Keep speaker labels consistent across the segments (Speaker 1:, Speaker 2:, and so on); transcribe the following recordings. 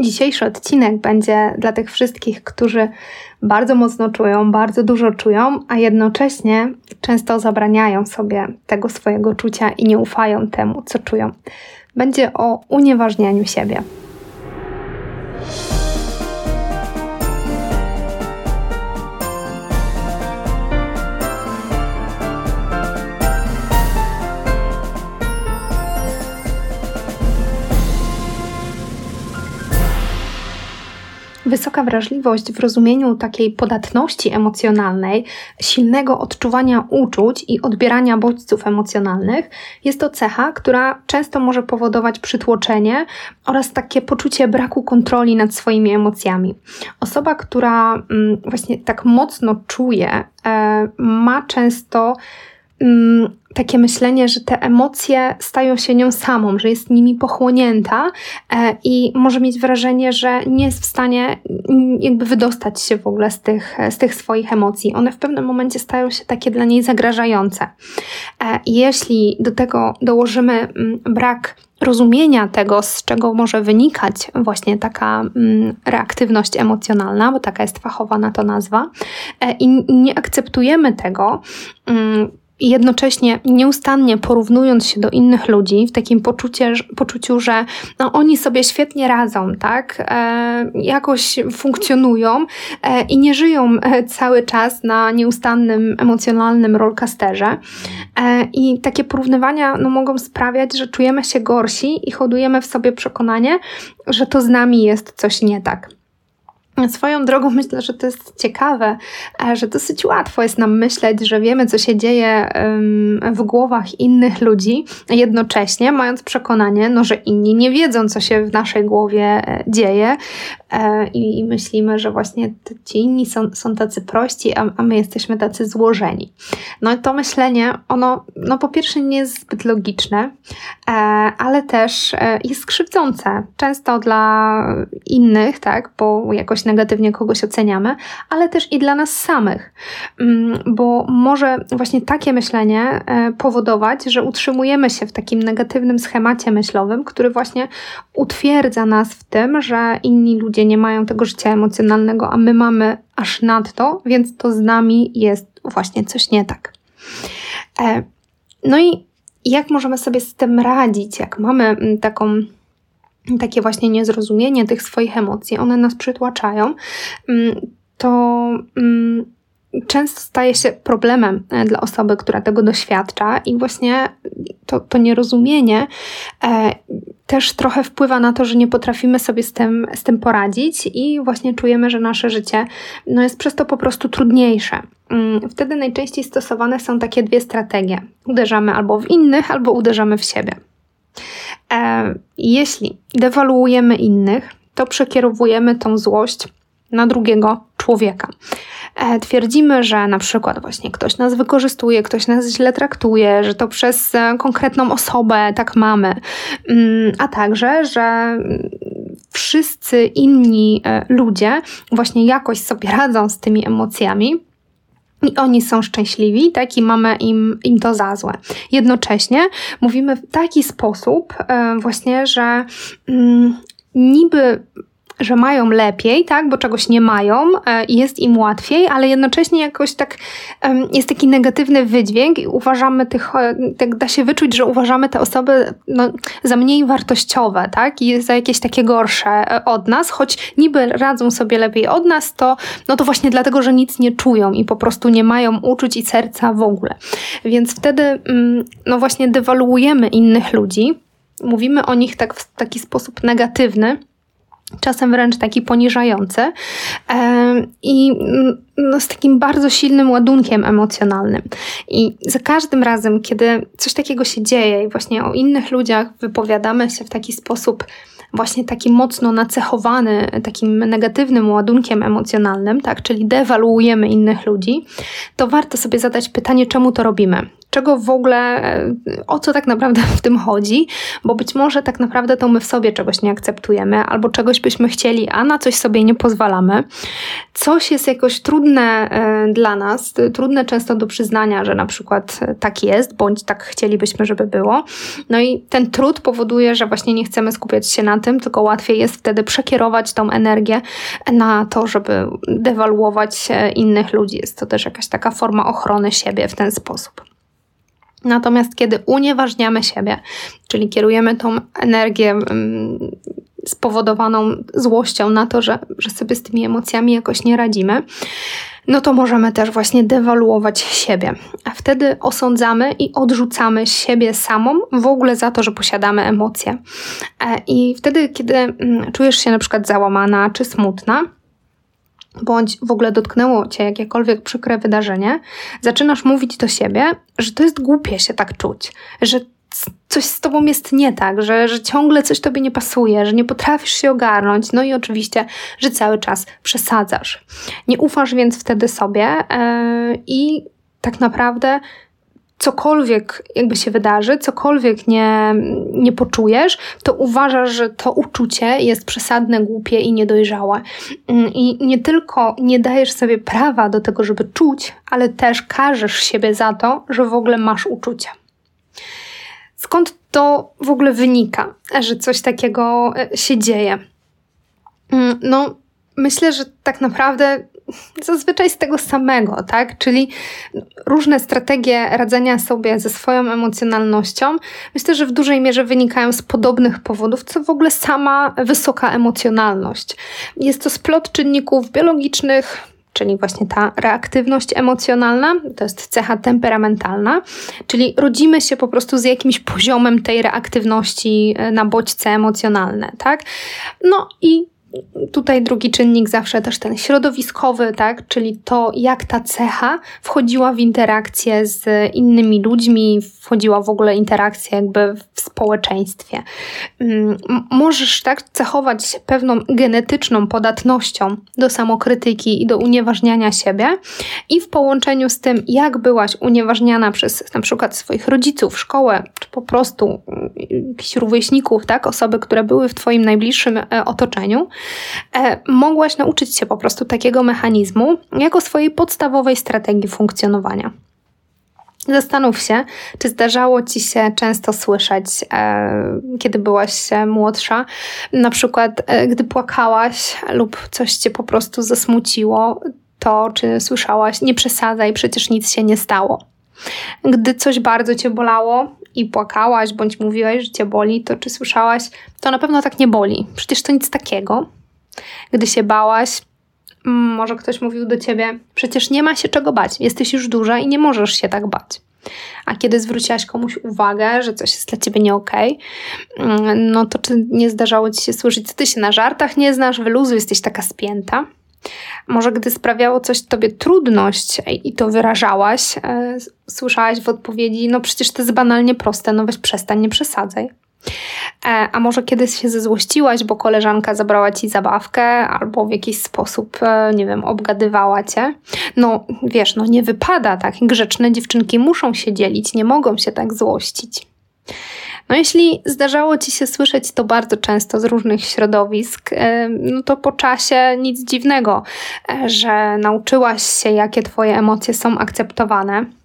Speaker 1: Dzisiejszy odcinek będzie dla tych wszystkich, którzy bardzo mocno czują, bardzo dużo czują, a jednocześnie często zabraniają sobie tego swojego czucia i nie ufają temu, co czują. Będzie o unieważnianiu siebie. Wysoka wrażliwość w rozumieniu takiej podatności emocjonalnej, silnego odczuwania uczuć i odbierania bodźców emocjonalnych jest to cecha, która często może powodować przytłoczenie oraz takie poczucie braku kontroli nad swoimi emocjami. Osoba, która mm, właśnie tak mocno czuje, e, ma często mm, takie myślenie, że te emocje stają się nią samą, że jest nimi pochłonięta e, i może mieć wrażenie, że nie jest w stanie mm, jakby wydostać się w ogóle z tych, z tych swoich emocji. One w pewnym momencie stają się takie dla niej zagrażające. E, jeśli do tego dołożymy mm, brak rozumienia tego, z czego może wynikać właśnie taka mm, reaktywność emocjonalna, bo taka jest fachowa na to nazwa, e, i nie akceptujemy tego, i jednocześnie nieustannie porównując się do innych ludzi, w takim poczucie, poczuciu, że no, oni sobie świetnie radzą, tak? E, jakoś funkcjonują e, i nie żyją e, cały czas na nieustannym emocjonalnym rollercoasterze. E, I takie porównywania no, mogą sprawiać, że czujemy się gorsi i hodujemy w sobie przekonanie, że to z nami jest coś nie tak. Swoją drogą myślę, że to jest ciekawe, e, że dosyć łatwo jest nam myśleć, że wiemy, co się dzieje w głowach innych ludzi, jednocześnie mając przekonanie, no, że inni nie wiedzą, co się w naszej głowie e, dzieje e, i myślimy, że właśnie ci inni są, są tacy prości, a, my jesteśmy tacy złożeni. No i to myślenie, ono no po pierwsze nie jest zbyt logiczne, ale też jest skrzywdzące. Często dla innych, tak, bo jakoś negatywnie kogoś oceniamy, ale też i dla nas samych, mm, bo może właśnie takie myślenie e, powodować, że utrzymujemy się w takim negatywnym schemacie myślowym, który właśnie utwierdza nas w tym, że inni ludzie nie mają tego życia emocjonalnego, a my mamy aż nadto, więc to z nami jest właśnie coś nie tak. E, no i jak możemy sobie z tym radzić, jak mamy mm, taką takie właśnie niezrozumienie tych swoich emocji, one nas przytłaczają, mm, to mm, często staje się problemem e, dla osoby, która tego doświadcza, i właśnie to, to nierozumienie e, też trochę wpływa na to, że nie potrafimy sobie z tym, z tym poradzić, i właśnie czujemy, że nasze życie no, jest przez to po prostu trudniejsze. Mm, wtedy najczęściej stosowane są takie dwie strategie: uderzamy albo w innych, albo uderzamy w siebie. E, jeśli dewaluujemy innych, to przekierowujemy tą złość na drugiego człowieka. E, twierdzimy, że na przykład właśnie ktoś nas wykorzystuje, ktoś nas źle traktuje, że to przez e, konkretną osobę tak mamy, mm, a także, że wszyscy inni ludzie właśnie jakoś sobie radzą z tymi emocjami i oni są szczęśliwi, tak, i mamy im, im to za złe. Jednocześnie mówimy w taki sposób, e, właśnie, że mm, niby że mają lepiej, tak, bo czegoś nie mają e, i jest im łatwiej, ale jednocześnie jakoś tak jest taki negatywny wydźwięk i uważamy tych, e, tak da się wyczuć, że uważamy te osoby no, za mniej wartościowe, tak, i za jakieś takie gorsze e, od nas, choć niby radzą sobie lepiej od nas, to, no to właśnie dlatego, że nic nie czują i po prostu nie mają uczuć i serca w ogóle. Więc wtedy, mm, no właśnie dewaluujemy innych ludzi, mówimy o nich tak w taki sposób negatywny, czasem wręcz taki poniżający i no, z takim bardzo silnym ładunkiem emocjonalnym. I za każdym razem, kiedy coś takiego się dzieje i właśnie o innych ludziach wypowiadamy się w taki sposób, właśnie taki mocno nacechowany takim negatywnym ładunkiem emocjonalnym, tak, czyli dewaluujemy innych ludzi, to warto sobie zadać pytanie, czemu to robimy. Czego w ogóle, o co tak naprawdę w tym chodzi, bo być może tak naprawdę to my w sobie czegoś nie akceptujemy, albo czegoś byśmy chcieli, a na coś sobie nie pozwalamy. Coś jest jakoś trudne e, dla nas, trudne często do przyznania, że na przykład tak jest, bądź tak chcielibyśmy, żeby było. No i ten trud powoduje, że właśnie nie chcemy skupiać się na tym, tylko łatwiej jest wtedy przekierować tą energię na to, żeby dewaluować innych ludzi. Jest to też jakaś taka forma ochrony siebie w ten sposób. Natomiast kiedy unieważniamy siebie, czyli kierujemy tą energię mm, spowodowaną złością na to, że, że sobie z tymi emocjami jakoś nie radzimy, no to możemy też właśnie dewaluować siebie. A wtedy osądzamy i odrzucamy siebie samą w ogóle za to, że posiadamy emocje. E, I wtedy, kiedy mm, czujesz się na przykład załamana czy smutna, bądź w ogóle dotknęło cię jakiekolwiek przykre wydarzenie, zaczynasz mówić do siebie, że to jest głupie się tak czuć, że coś z tobą jest nie tak, że, że ciągle coś tobie nie pasuje, że nie potrafisz się ogarnąć, no i oczywiście, że cały czas przesadzasz. Nie ufasz więc wtedy sobie yy, i tak naprawdę cokolwiek jakby się wydarzy, cokolwiek nie, nie poczujesz, to uważasz, że to uczucie jest przesadne, głupie i niedojrzałe. Mm, I nie tylko nie dajesz sobie prawa do tego, żeby czuć, ale też każesz siebie za to, że w ogóle masz uczucie. Skąd to w ogóle wynika, że coś takiego e, się dzieje? Mm, no, myślę, że tak naprawdę zazwyczaj z tego samego, tak? Czyli różne strategie radzenia sobie ze swoją emocjonalnością, myślę, że w dużej mierze wynikają z podobnych powodów, co w ogóle sama wysoka emocjonalność. Jest to splot czynników biologicznych, czyli właśnie ta reaktywność emocjonalna, to jest cecha temperamentalna, czyli rodzimy się po prostu z jakimś poziomem tej reaktywności na bodźce emocjonalne, tak? No i Tutaj drugi czynnik zawsze też ten środowiskowy, tak? czyli to, jak ta cecha wchodziła w interakcję z innymi ludźmi, wchodziła w ogóle interakcję jakby w społeczeństwie. Mm, możesz tak cechować się pewną genetyczną podatnością do samokrytyki i do unieważniania siebie i w połączeniu z tym, jak byłaś unieważniana przez na przykład swoich rodziców, szkołę, czy po prostu mm, jakichś rówieśników, tak? osoby, które były w Twoim najbliższym e, otoczeniu, mogłaś nauczyć się po prostu takiego mechanizmu jako swojej podstawowej strategii funkcjonowania. Zastanów się, czy zdarzało ci się często słyszeć, e, kiedy byłaś młodsza, na przykład e, gdy płakałaś lub coś cię po prostu zasmuciło, to czy słyszałaś, nie przesadzaj, przecież nic się nie stało. Gdy coś bardzo cię bolało i płakałaś, bądź mówiłaś, że cię boli, to czy słyszałaś, to na pewno tak nie boli, przecież to nic takiego. Gdy się bałaś, mm, może ktoś mówił do ciebie: Przecież nie ma się czego bać, jesteś już duża i nie możesz się tak bać. A kiedy zwróciłaś komuś uwagę, że coś jest dla ciebie nie okej, okay, no to czy nie zdarzało ci się słyszeć, co ty się na żartach nie znasz, wyluzu, jesteś taka spięta? Może gdy sprawiało coś tobie trudność i to wyrażałaś, e, słyszałaś w odpowiedzi, no przecież to jest banalnie proste, no weź przestań, nie przesadzaj. E, a może kiedyś się zezłościłaś, bo koleżanka zabrała ci zabawkę albo w jakiś sposób, e, nie wiem, obgadywała cię? No wiesz, no nie wypada tak. Grzeczne dziewczynki muszą się dzielić, nie mogą się tak złościć. No jeśli zdarzało Ci się słyszeć to bardzo często z różnych środowisk, e, no to po czasie nic dziwnego, że nauczyłaś się, jakie Twoje emocje są akceptowane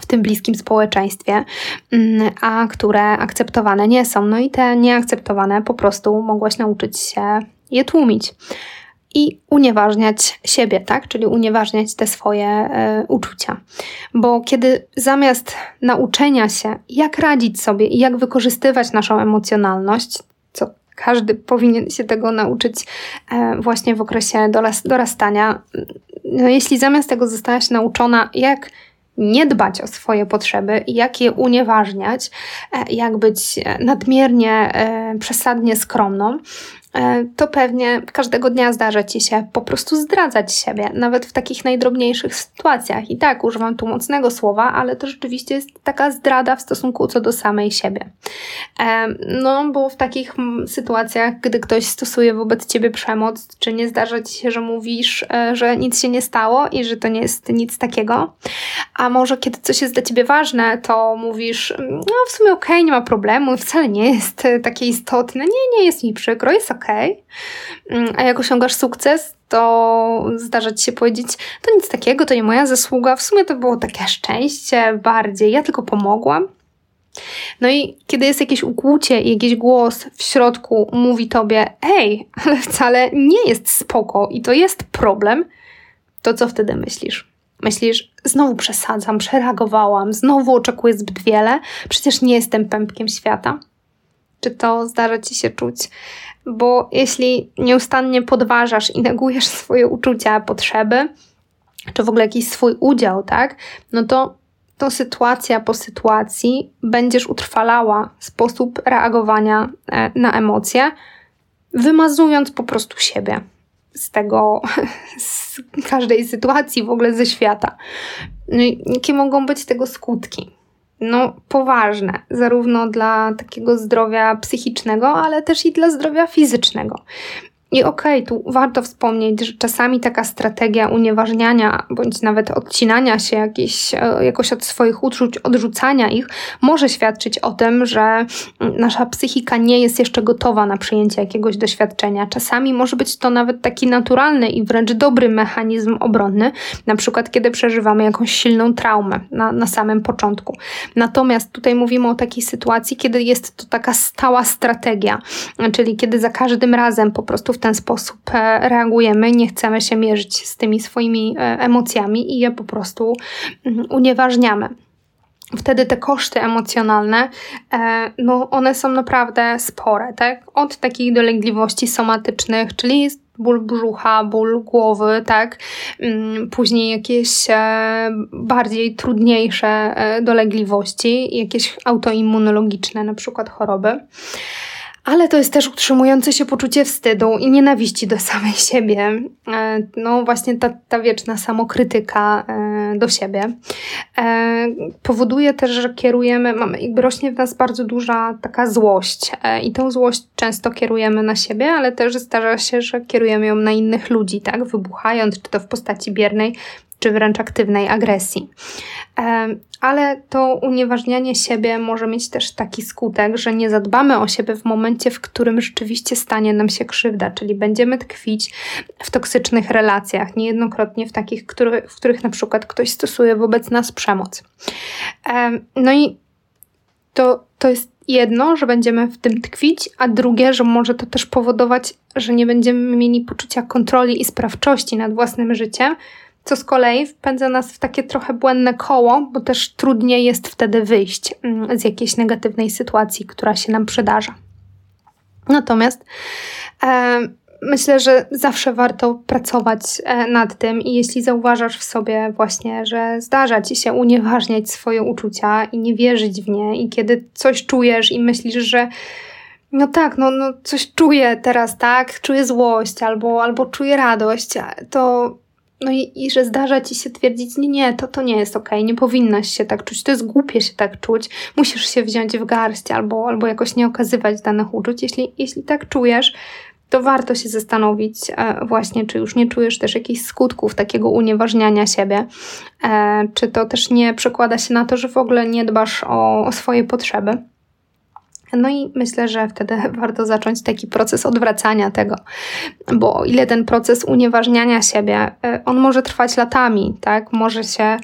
Speaker 1: w tym bliskim społeczeństwie, mm, a które akceptowane nie są. No i te nieakceptowane po prostu mogłaś nauczyć się je tłumić i unieważniać siebie, tak? Czyli unieważniać te swoje y, uczucia. Bo kiedy zamiast nauczenia się, jak radzić sobie i jak wykorzystywać naszą emocjonalność, co każdy powinien się tego nauczyć y, właśnie w okresie dorastania, no jeśli zamiast tego zostałaś nauczona, jak nie dbać o swoje potrzeby i jak je unieważniać, e, jak być nadmiernie, e, przesadnie skromną, E, to pewnie każdego dnia zdarza ci się po prostu zdradzać siebie, nawet w takich najdrobniejszych sytuacjach. I tak, używam tu mocnego słowa, ale to rzeczywiście jest taka zdrada w stosunku co do samej siebie. E, no, bo w takich sytuacjach, gdy ktoś stosuje wobec ciebie przemoc, czy nie zdarza ci się, że mówisz, e, że nic się nie stało i że to nie jest nic takiego, a może kiedy coś jest dla ciebie ważne, to mówisz, no w sumie okej, okay, nie ma problemu, wcale nie jest takie istotne, nie, nie jest mi przykro, jest ok. Mm, a jak osiągasz sukces, to zdarza ci się powiedzieć, to nic takiego, to nie moja zasługa, w sumie to było takie szczęście bardziej, ja tylko pomogłam. No i kiedy jest jakieś ukłucie i jakiś głos w środku mówi tobie, ej, ale wcale nie jest spoko i to jest problem, to co wtedy myślisz? Myślisz, znowu przesadzam, przereagowałam, znowu oczekuję zbyt wiele, przecież nie jestem pępkiem świata. Czy to zdarza ci się czuć? Bo jeśli nieustannie podważasz i negujesz swoje uczucia, potrzeby, czy w ogóle jakiś swój udział, tak, no to to sytuacja po sytuacji będziesz utrwalała sposób reagowania e, na emocje, wymazując po prostu siebie z tego, z każdej sytuacji, w ogóle ze świata. No jakie mogą być tego skutki? No, poważne, zarówno dla takiego zdrowia psychicznego, ale też i dla zdrowia fizycznego. I okej, okay, tu warto wspomnieć, że czasami taka strategia unieważniania bądź nawet odcinania się jakieś, e, jakoś od swoich uczuć, odrzucania ich, może świadczyć o tym, że nasza psychika nie jest jeszcze gotowa na przyjęcie jakiegoś doświadczenia. Czasami może być to nawet taki naturalny i wręcz dobry mechanizm obronny, na przykład kiedy przeżywamy jakąś silną traumę na, na samym początku. Natomiast tutaj mówimy o takiej sytuacji, kiedy jest to taka stała strategia, czyli kiedy za każdym razem po prostu w ten sposób e, reagujemy, nie chcemy się mierzyć z tymi swoimi e, emocjami i je po prostu mm, unieważniamy wtedy te koszty emocjonalne, e, no one są naprawdę spore, tak? Od takich dolegliwości somatycznych, czyli ból brzucha, ból głowy, tak? Mm, później jakieś bardziej trudniejsze dolegliwości, jakieś autoimmunologiczne, na przykład choroby ale to jest też utrzymujące się poczucie wstydu i nienawiści do samej siebie. E, no właśnie ta, ta wieczna samokrytyka e, do siebie. E, powoduje też, że kierujemy, mamy, jakby rośnie w nas bardzo duża taka złość i tą złość często kierujemy na siebie, ale też zdarza się, że kierujemy ją na innych ludzi, tak? Wybuchając, czy to w postaci biernej, czy wręcz aktywnej agresji. Ale to unieważnianie siebie może mieć też taki skutek, że nie zadbamy o siebie w momencie, w którym rzeczywiście stanie nam się krzywda, czyli będziemy tkwić w toksycznych relacjach, niejednokrotnie w takich, w których na przykład ktoś stosuje wobec nas przemoc. No i to, to jest jedno, że będziemy w tym tkwić, a drugie, że może to też powodować, że nie będziemy mieli poczucia kontroli i sprawczości nad własnym życiem, co z kolei wpędza nas w takie trochę błędne koło, bo też trudniej jest wtedy wyjść mm, z jakiejś negatywnej sytuacji, która się nam przydarza. Natomiast e, myślę, że zawsze warto pracować e, nad tym i jeśli zauważasz w sobie właśnie, że zdarza ci się unieważniać swoje uczucia i nie wierzyć w nie i kiedy coś czujesz i myślisz, że no tak, no, no coś czuję teraz, tak, czuję złość albo, albo czuję radość, to no i, i że zdarza ci się twierdzić, nie, nie, to, to nie jest okej, okay, nie powinnaś się tak czuć, to jest głupie się tak czuć, musisz się wziąć w garść albo, albo jakoś nie okazywać danych uczuć. Jeśli, jeśli tak czujesz, to warto się zastanowić e, właśnie, czy już nie czujesz też jakichś skutków takiego unieważniania siebie, e, czy to też nie przekłada się na to, że w ogóle nie dbasz o, o swoje potrzeby. No i myślę, że wtedy warto zacząć taki proces odwracania tego, bo o ile ten proces unieważniania siebie, e, on może trwać latami, tak? Może się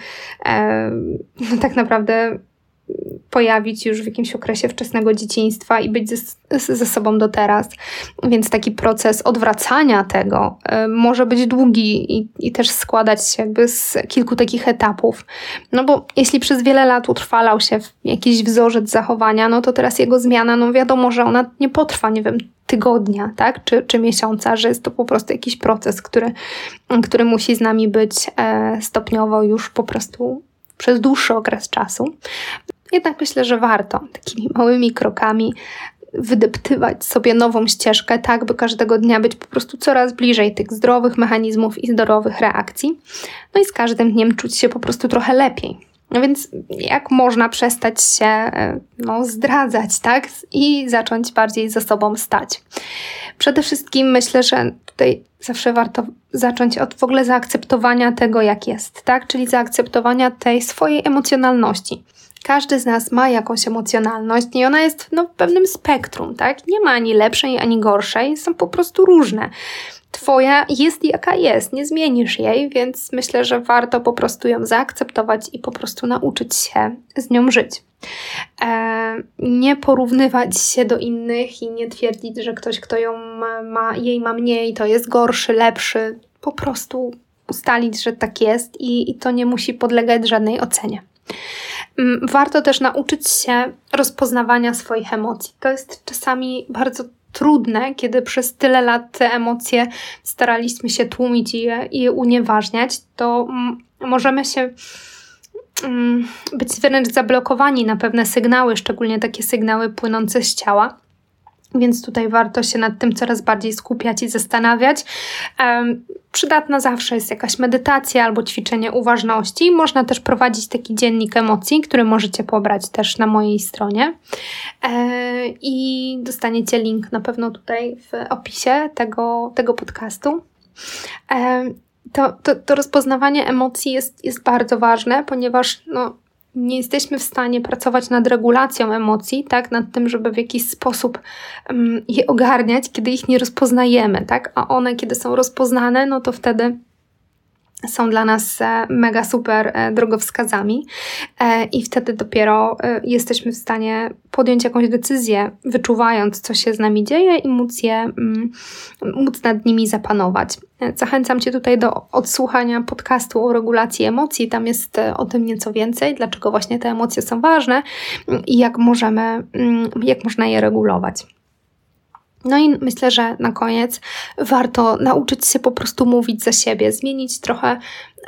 Speaker 1: e, no tak naprawdę pojawić już w jakimś okresie wczesnego dzieciństwa i być ze, ze sobą do teraz. Więc taki proces odwracania tego y, może być długi i, i też składać się jakby z kilku takich etapów. No bo jeśli przez wiele lat utrwalał się jakiś wzorzec zachowania, no to teraz jego zmiana, no wiadomo, że ona nie potrwa, nie wiem, tygodnia, tak, czy, czy miesiąca, że jest to po prostu jakiś proces, który, który musi z nami być e, stopniowo już po prostu przez dłuższy okres czasu. Jednak myślę, że warto takimi małymi krokami wydeptywać sobie nową ścieżkę, tak by każdego dnia być po prostu coraz bliżej tych zdrowych mechanizmów i zdrowych reakcji. No i z każdym dniem czuć się po prostu trochę lepiej. No więc jak można przestać się e, no, zdradzać, tak? I zacząć bardziej ze sobą stać. Przede wszystkim myślę, że tutaj zawsze warto zacząć od w ogóle zaakceptowania tego, jak jest, tak? Czyli zaakceptowania tej swojej emocjonalności. Każdy z nas ma jakąś emocjonalność i ona jest no, w pewnym spektrum, tak? Nie ma ani lepszej, ani gorszej, są po prostu różne. Twoja jest jaka jest, nie zmienisz jej, więc myślę, że warto po prostu ją zaakceptować i po prostu nauczyć się z nią żyć. E, nie porównywać się do innych i nie twierdzić, że ktoś, kto ją ma, ma, jej ma mniej, to jest gorszy, lepszy. Po prostu ustalić, że tak jest i, i to nie musi podlegać żadnej ocenie. Mm, warto też nauczyć się rozpoznawania swoich emocji. To jest czasami bardzo trudne, kiedy przez tyle lat te emocje staraliśmy się tłumić i je, i je unieważniać, to możemy się mm, być wręcz zablokowani na pewne sygnały, szczególnie takie sygnały płynące z ciała. Więc tutaj warto się nad tym coraz bardziej skupiać i zastanawiać. Um, przydatna zawsze jest jakaś medytacja albo ćwiczenie uważności. Można też prowadzić taki dziennik emocji, który możecie pobrać też na mojej stronie. E, I dostaniecie link na pewno tutaj w opisie tego, tego podcastu. E, to, to, to rozpoznawanie emocji jest, jest bardzo ważne, ponieważ no, nie jesteśmy w stanie pracować nad regulacją emocji, tak, nad tym, żeby w jakiś sposób um, je ogarniać, kiedy ich nie rozpoznajemy, tak, a one, kiedy są rozpoznane, no to wtedy są dla nas e, mega super e, drogowskazami e, i wtedy dopiero jesteśmy w stanie podjąć jakąś decyzję, wyczuwając, co się z nami dzieje i móc je, mm, móc nad nimi zapanować. Zachęcam Cię tutaj do odsłuchania podcastu o regulacji emocji. Tam jest o tym nieco więcej, dlaczego właśnie te emocje są ważne i jak możemy, mm, jak można je regulować. No i myślę, że na koniec warto nauczyć się po prostu mówić za siebie, zmienić trochę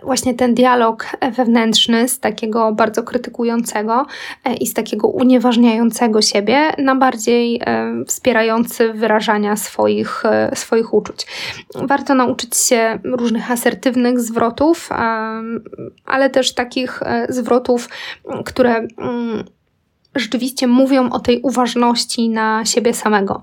Speaker 1: właśnie ten dialog wewnętrzny z takiego bardzo krytykującego e, i z takiego unieważniającego siebie na bardziej e, wspierający wyrażania swoich, e, swoich uczuć. Warto nauczyć się różnych asertywnych zwrotów, ale też takich zwrotów, które mm, rzeczywiście mówią o tej uważności na siebie samego.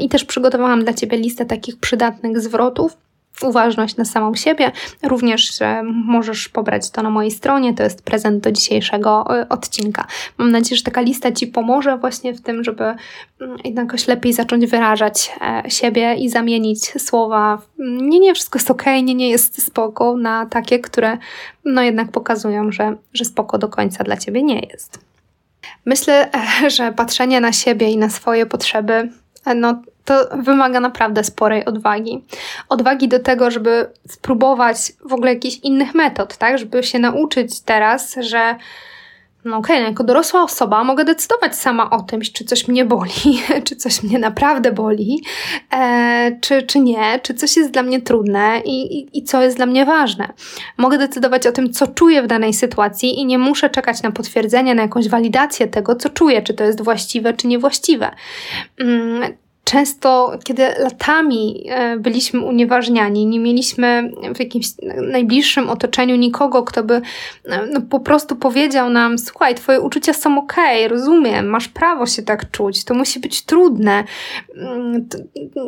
Speaker 1: I też przygotowałam dla Ciebie listę takich przydatnych zwrotów, uważność na samą siebie. Również że możesz pobrać to na mojej stronie, to jest prezent do dzisiejszego e, odcinka. Mam nadzieję, że taka lista Ci pomoże właśnie w tym, żeby mm, jakoś lepiej zacząć wyrażać e, siebie i zamienić słowa nie, nie, wszystko jest ok, nie, nie jest spoko na takie, które no jednak pokazują, że, że spoko do końca dla Ciebie nie jest. Myślę, że patrzenie na siebie i na swoje potrzeby, no to wymaga naprawdę sporej odwagi. Odwagi do tego, żeby spróbować w ogóle jakichś innych metod, tak? Żeby się nauczyć teraz, że no okej, okay, no jako dorosła osoba mogę decydować sama o tym, czy coś mnie boli, czy coś mnie naprawdę boli, e, czy, czy nie, czy coś jest dla mnie trudne i, i, i co jest dla mnie ważne. Mogę decydować o tym, co czuję w danej sytuacji i nie muszę czekać na potwierdzenie, na jakąś walidację tego, co czuję, czy to jest właściwe, czy niewłaściwe. Mm, często, kiedy latami e, byliśmy unieważniani, nie mieliśmy w jakimś najbliższym otoczeniu nikogo, kto by e, no, po prostu powiedział nam: Słuchaj, Twoje uczucia są ok, rozumiem, masz prawo się tak czuć, to musi być trudne. Mm,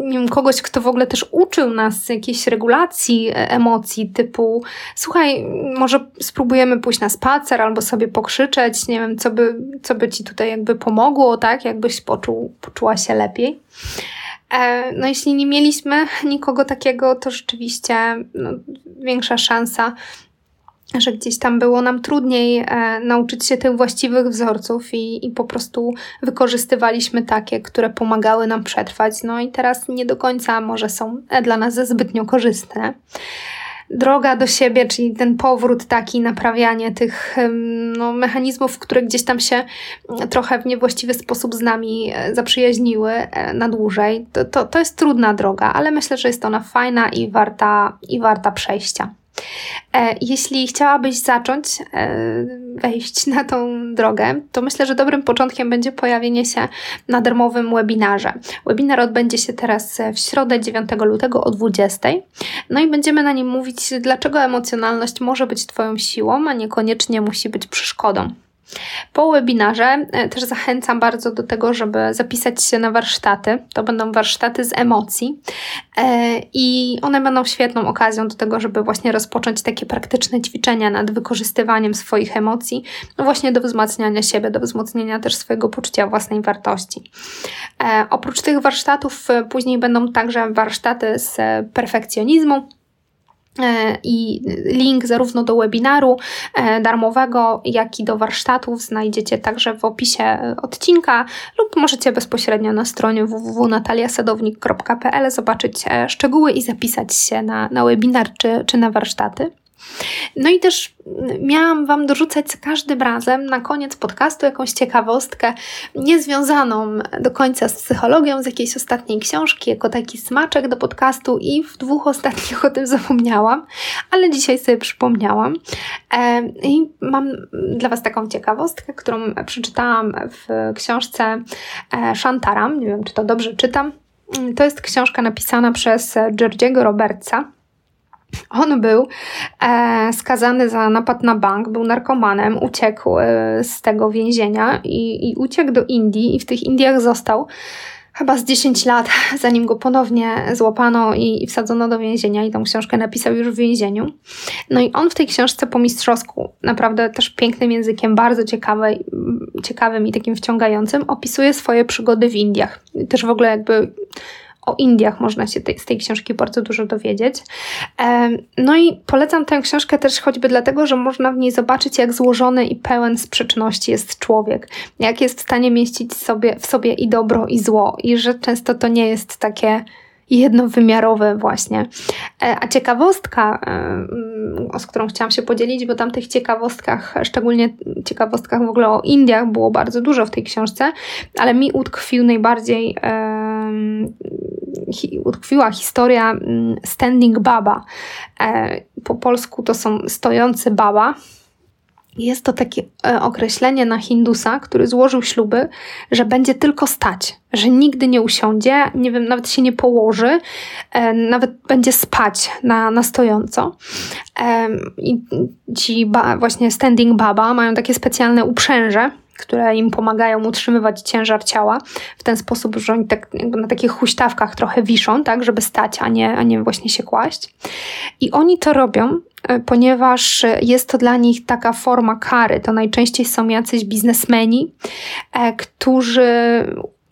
Speaker 1: nie wiem, kogoś, kto w ogóle też uczył nas jakiejś regulacji e, emocji, typu: Słuchaj, może spróbujemy pójść na spacer albo sobie pokrzyczeć, nie wiem, co by, co by ci tutaj jakby pomogło, tak, jakbyś poczuł, poczuła się lepiej. E, no, jeśli nie mieliśmy nikogo takiego, to rzeczywiście no, większa szansa, że gdzieś tam było nam trudniej e, nauczyć się tych właściwych wzorców i, i po prostu wykorzystywaliśmy takie, które pomagały nam przetrwać. No i teraz nie do końca może są dla nas zbytnio korzystne droga do siebie, czyli ten powrót taki, naprawianie tych no, mechanizmów, które gdzieś tam się trochę w niewłaściwy sposób z nami e, zaprzyjaźniły e, na dłużej, to, to, to jest trudna droga, ale myślę, że jest ona fajna i warta, i warta przejścia. Jeśli chciałabyś zacząć wejść na tą drogę, to myślę, że dobrym początkiem będzie pojawienie się na darmowym webinarze. Webinar odbędzie się teraz w środę 9 lutego o 20. No i będziemy na nim mówić, dlaczego emocjonalność może być Twoją siłą, a niekoniecznie musi być przeszkodą. Po webinarze e, też zachęcam bardzo do tego, żeby zapisać się na warsztaty. To będą warsztaty z emocji e, i one będą świetną okazją do tego, żeby właśnie rozpocząć takie praktyczne ćwiczenia nad wykorzystywaniem swoich emocji, no właśnie do wzmacniania siebie, do wzmocnienia też swojego poczucia własnej wartości. E, oprócz tych warsztatów później będą także warsztaty z perfekcjonizmu, I link zarówno do webinaru e, darmowego, jak i do warsztatów znajdziecie także w opisie odcinka, lub możecie bezpośrednio na stronie www.nataliasadownik.pl zobaczyć e, szczegóły i zapisać się na, na webinar czy, czy na warsztaty. No i też miałam Wam dorzucać za każdym razem na koniec podcastu jakąś ciekawostkę niezwiązaną do końca z psychologią, z jakiejś ostatniej książki, jako taki smaczek do podcastu i w dwóch ostatnich o tym zapomniałam, ale dzisiaj sobie przypomniałam. E, I mam dla Was taką ciekawostkę, którą przeczytałam w książce e, Shantaram. Nie wiem, czy to dobrze czytam. To jest książka napisana przez Georgiego Robertsa. On był e, skazany za napad na bank, był narkomanem, uciekł e, z tego więzienia i, i uciekł do Indii i w tych Indiach został chyba z 10 lat, zanim go ponownie złapano i, i, wsadzono do więzienia i tą książkę napisał już w więzieniu. No i on w tej książce po mistrzowsku, naprawdę też pięknym językiem, bardzo ciekawy, ciekawym i takim wciągającym, opisuje swoje przygody w Indiach. Też w ogóle jakby o Indiach można się z tej książki bardzo dużo dowiedzieć. No i polecam tę książkę też choćby dlatego, że można w niej zobaczyć, jak złożony i pełen sprzeczności jest człowiek, jak jest w stanie mieścić sobie, w sobie i dobro, i zło, i że często to nie jest takie jednowymiarowe właśnie. E, a ciekawostka, z którą chciałam się podzielić, bo tam tych ciekawostkach, szczególnie ciekawostkach w ogóle o Indiach było bardzo dużo w tej książce, ale mi utkwił najbardziej utkwiła historia mm, Standing Baba. E, po polsku to są stojący baba. Jest to takie e, określenie na Hindusa, który złożył śluby, że będzie tylko stać, że nigdy nie usiądzie, nie wiem, nawet się nie położy, e, nawet będzie spać na, na stojąco. I ci ba, właśnie standing baba mają takie specjalne uprzęże, które im pomagają utrzymywać ciężar ciała w ten sposób, że oni tak na takich huśtawkach trochę wiszą, tak, żeby stać, a nie, a nie właśnie się kłaść. I oni to robią, e, ponieważ jest to dla nich taka forma kary. To najczęściej są jacyś biznesmeni, e, którzy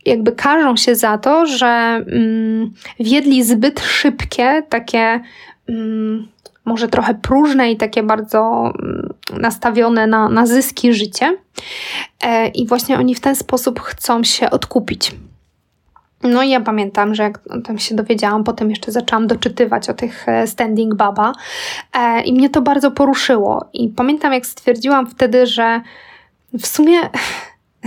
Speaker 1: jakby karzą się za to, że mm, wiedli zbyt szybkie, takie mm, może trochę próżne i takie bardzo mm, nastawione na, na zyski życie. E, I właśnie oni w ten sposób chcą się odkupić. No i ja pamiętam, że jak tam się dowiedziałam, potem jeszcze zaczęłam doczytywać o tych e, standing baba e, i mnie to bardzo poruszyło. I pamiętam, jak stwierdziłam wtedy, że w sumie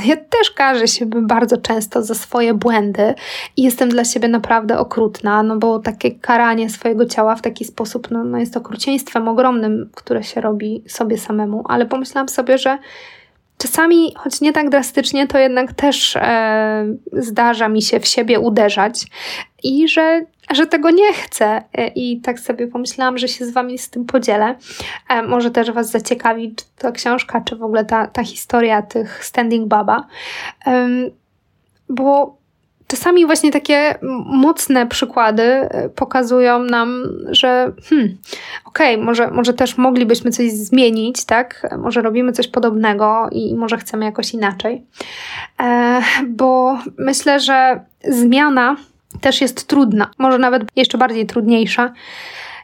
Speaker 1: ja też karzę się bardzo często za swoje błędy i jestem dla siebie naprawdę okrutna, no bo takie karanie swojego ciała w taki sposób no, no jest okrucieństwem ogromnym, które się robi sobie samemu, ale pomyślałam sobie, że czasami, choć nie tak drastycznie, to jednak też e, zdarza mi się w siebie uderzać i że że tego nie chcę. E, I tak sobie pomyślałam, że się z Wami z tym podzielę. E, może też Was zaciekawi, czy ta książka, czy w ogóle ta, ta historia tych Standing Baba. Bo czasami właśnie takie mocne przykłady e, pokazują nam, że hmm, okej, okay, może, może też moglibyśmy coś zmienić, tak? Może robimy coś podobnego i może chcemy jakoś inaczej. bo myślę, że zmiana też jest trudna, może nawet jeszcze bardziej trudniejsza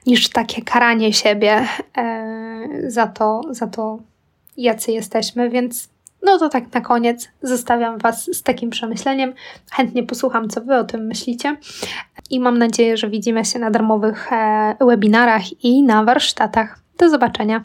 Speaker 1: niż takie karanie siebie e, za, to, za to, jacy jesteśmy, więc no to tak na koniec zostawiam Was z takim przemyśleniem. Chętnie posłucham, co Wy o tym myślicie i mam nadzieję, że widzimy się na darmowych e, webinarach i na warsztatach. Do zobaczenia.